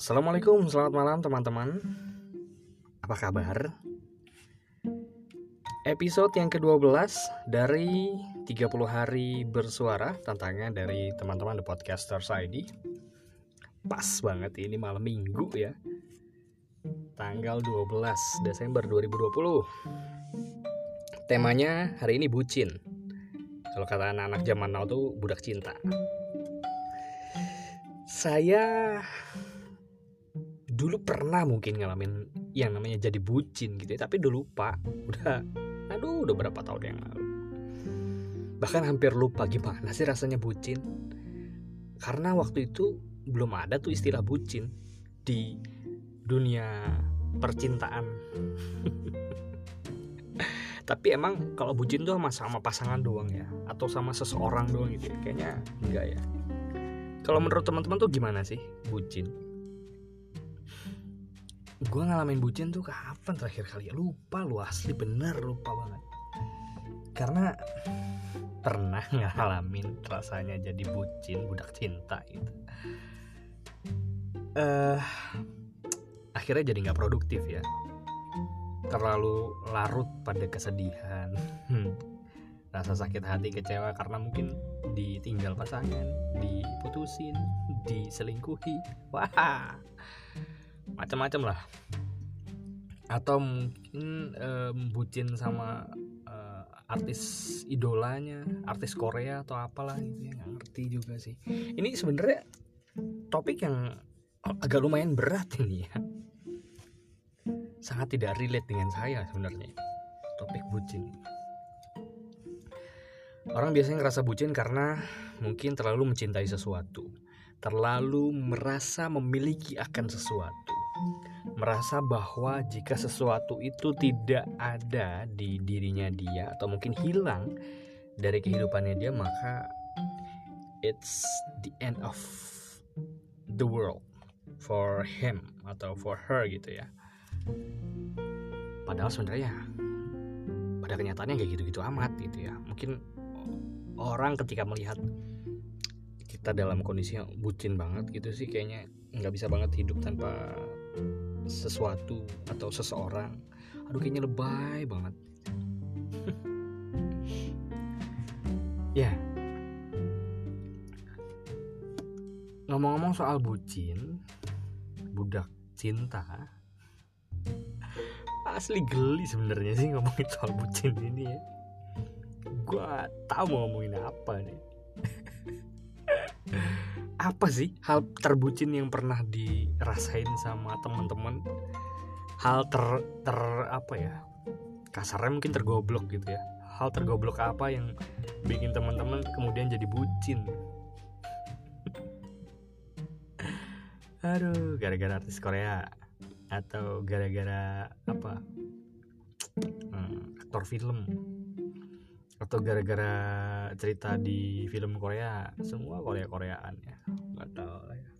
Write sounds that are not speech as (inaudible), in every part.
Assalamualaikum, selamat malam teman-teman. Apa kabar? Episode yang ke-12 dari 30 hari bersuara Tantangan dari teman-teman The Podcasters ID Pas banget ini malam minggu ya. Tanggal 12 Desember 2020 Temanya hari ini bucin. Kalau kata anak-anak zaman now tuh budak cinta. Saya dulu pernah mungkin ngalamin yang namanya jadi bucin gitu ya tapi udah lupa. Udah aduh udah berapa tahun yang lalu. Bahkan hampir lupa gimana sih rasanya bucin. Karena waktu itu belum ada tuh istilah bucin di dunia percintaan. (laughs) Tapi emang kalau bucin tuh sama sama pasangan doang ya atau sama seseorang doang gitu ya kayaknya enggak ya. Kalau menurut teman-teman tuh gimana sih bucin gue ngalamin bucin tuh kapan terakhir kali ya? Lupa lu asli bener lupa banget. Karena pernah (laughs) ngalamin rasanya jadi bucin budak cinta gitu. Uh, akhirnya jadi nggak produktif ya. Terlalu larut pada kesedihan. (laughs) Rasa sakit hati kecewa karena mungkin ditinggal pasangan diputusin diselingkuhi. Wah macam-macam lah. Atau mungkin um, bucin sama uh, artis idolanya artis Korea atau apalah gitu ya ngerti juga sih. Ini sebenarnya topik yang agak lumayan berat ini ya. Sangat tidak relate dengan saya sebenarnya topik bucin. Orang biasanya ngerasa bucin karena mungkin terlalu mencintai sesuatu terlalu merasa memiliki akan sesuatu merasa bahwa jika sesuatu itu tidak ada di dirinya dia atau mungkin hilang dari kehidupannya dia maka it's the end of the world for him atau for her gitu ya. Padahal sebenarnya pada kenyataannya kayak gitu-gitu amat gitu ya. Mungkin orang ketika melihat kita dalam kondisi yang bucin banget gitu sih kayaknya nggak bisa banget hidup tanpa sesuatu atau seseorang aduh kayaknya lebay banget. (laughs) Ya. Ngomong-ngomong soal bucin budak cinta. Asli geli sebenarnya sih ngomongin soal bucin ini ya. Gue tau mau ngomongin apa nih (laughs) apa sih hal terbucin yang pernah dirasain sama teman-teman? Hal ter ter apa ya? Kasarnya mungkin tergoblok gitu ya. Hal tergoblok apa yang bikin teman-teman kemudian jadi bucin? (laughs) Aduh gara-gara artis Korea atau gara-gara apa? Hmm, aktor film atau gara-gara cerita di film Korea semua Korea Koreaan ya. Nggak tahu lah ya.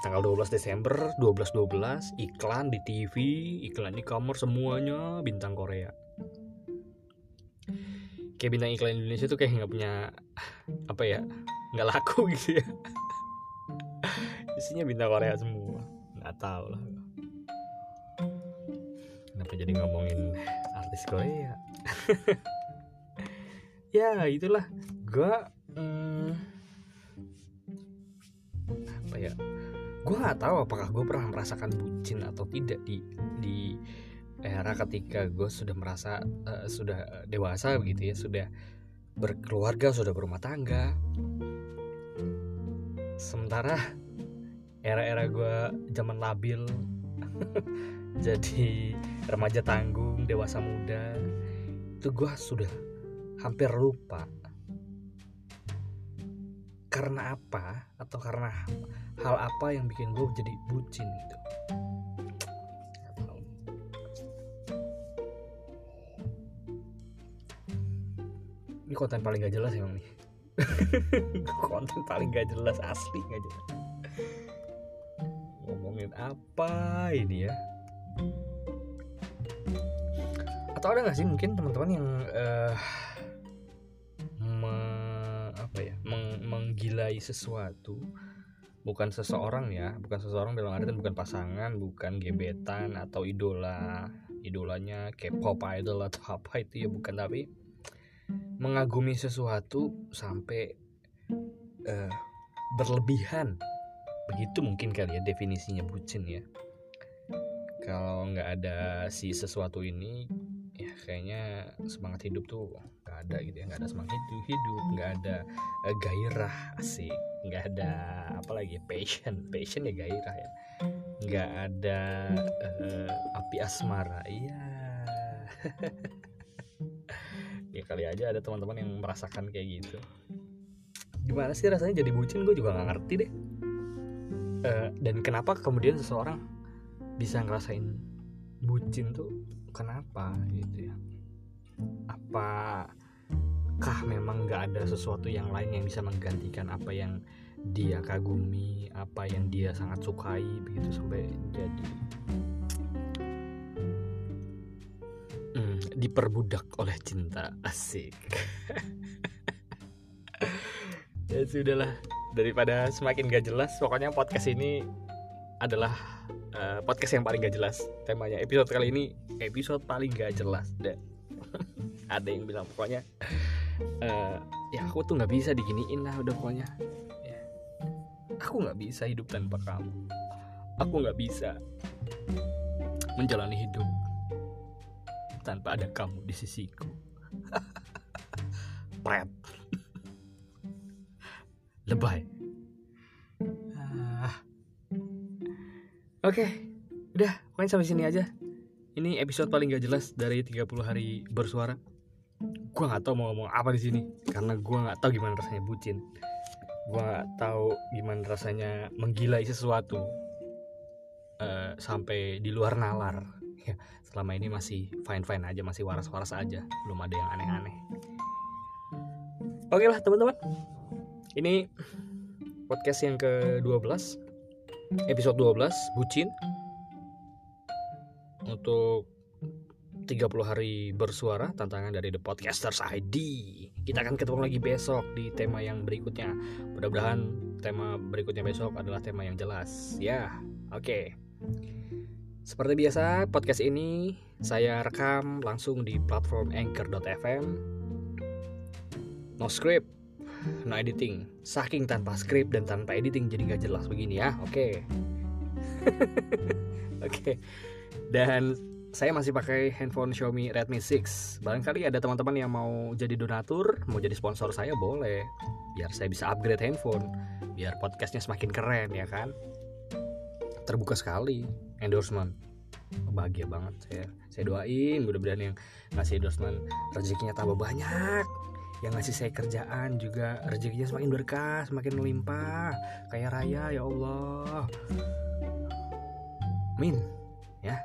Tanggal 12 Desember 12.12 iklan di TV iklan di kamar semuanya bintang Korea. Kayak bintang iklan Indonesia tuh kayak nggak punya apa ya nggak laku (laughs) gitu ya. Isinya bintang Korea semua. Nggak tahu lah. Kenapa jadi ngomongin artis Korea (laughs) ya itulah. Gue hmm, apa ya? Gue nggak tahu apakah gue pernah merasakan bucin atau tidak di di era ketika gue sudah merasa uh, sudah dewasa begitu ya sudah berkeluarga sudah berumah tangga. Sementara era-era gue zaman labil (laughs) jadi remaja tanggung dewasa muda itu gue sudah hampir lupa. Karena apa? Atau karena hal apa yang bikin gue jadi bucin gitu? Ini konten paling gak jelas emang nih. (laughs) Konten paling gak jelas asli gak jelas. Ngomongin apa ini ya atau ada nggak sih mungkin teman-teman yang uh, me, apa ya meng, menggilai sesuatu? Bukan seseorang ya bukan seseorang dalam artian bukan pasangan bukan gebetan atau idola idolanya K-pop idol atau (laughs) apa itu ya bukan. Tapi mengagumi sesuatu sampai uh, berlebihan. Begitu mungkin kali ya definisinya bucin ya. Kalau nggak ada si sesuatu ini ya kayaknya semangat hidup tuh nggak ada gitu ya nggak ada semangat hidup hidup nggak ada uh, gairah asik. Nggak ada apa lagi passion. Passion ya gairah ya. Nggak ada uh, api asmara iya. (laughs) Ya kali aja ada teman-teman yang merasakan kayak gitu. Gimana sih rasanya jadi bucin? Gue juga nggak ngerti deh. Uh, dan kenapa kemudian seseorang bisa ngerasain bucin tuh kenapa gitu ya? Apakah memang nggak ada sesuatu yang lain yang bisa menggantikan apa yang dia kagumi apa yang dia sangat sukai begitu sampai jadi? Hmm, diperbudak oleh cinta asik. (laughs) Ya sudahlah daripada semakin gak jelas pokoknya podcast ini adalah uh, podcast yang paling gak jelas. Temanya episode kali ini episode paling gak jelas dan (laughs) ada yang bilang pokoknya uh, ya aku tuh nggak bisa diginiin lah udah pokoknya. Ya, aku nggak bisa hidup tanpa kamu. Aku nggak bisa menjalani hidup tanpa ada kamu di sisiku. (laughs) Pret. (laughs) Lebay oke okay, udah pokoknya sampai sini aja. Ini episode paling gak jelas dari 30 hari bersuara. Gue nggak tahu mau ngomong apa di sini karena gue nggak tahu gimana rasanya bucin. Gue nggak tahu gimana rasanya menggilai sesuatu uh, sampai di luar nalar. (laughs) Ya selama ini masih fine fine aja masih waras waras aja. Belum ada yang aneh aneh oke lah teman-teman. Ini podcast yang ke-12 Episode 12 Bucin. Untuk 30 hari bersuara Tantangan dari The Podcasters ID Kita akan ketemu lagi besok di tema yang berikutnya. Mudah-mudahan tema berikutnya besok adalah tema yang jelas. Ya, oke. Okay. Seperti biasa, podcast ini saya rekam langsung di platform anchor.fm No script no editing. Saking tanpa script dan tanpa editing jadi nggak jelas begini ya. Oke. Okay. (laughs) oke. Okay. dan saya masih pakai handphone Xiaomi Redmi 6 barangkali ada teman-teman yang mau jadi donatur mau jadi sponsor saya boleh. Biar saya bisa upgrade handphone. Biar podcastnya semakin keren ya kan? Terbuka sekali. Endorsement. Bahagia banget saya. Saya doain mudah-mudahan yang ngasih endorsement rezekinya tambah banyak yang ngasih saya kerjaan juga rezekinya semakin berkah semakin melimpah. Kaya raya ya Allah. Amin. Ya.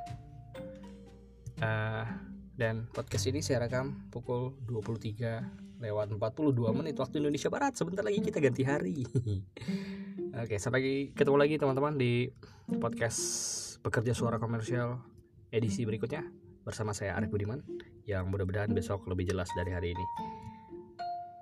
Uh, dan podcast ini saya rekam pukul 23 lewat 42 menit waktu Indonesia Barat. Sebentar lagi kita ganti hari. (laughs) Oke sampai ketemu lagi teman-teman di podcast bekerja suara komersial edisi berikutnya bersama saya Arif Budiman yang mudah-mudahan besok lebih jelas dari hari ini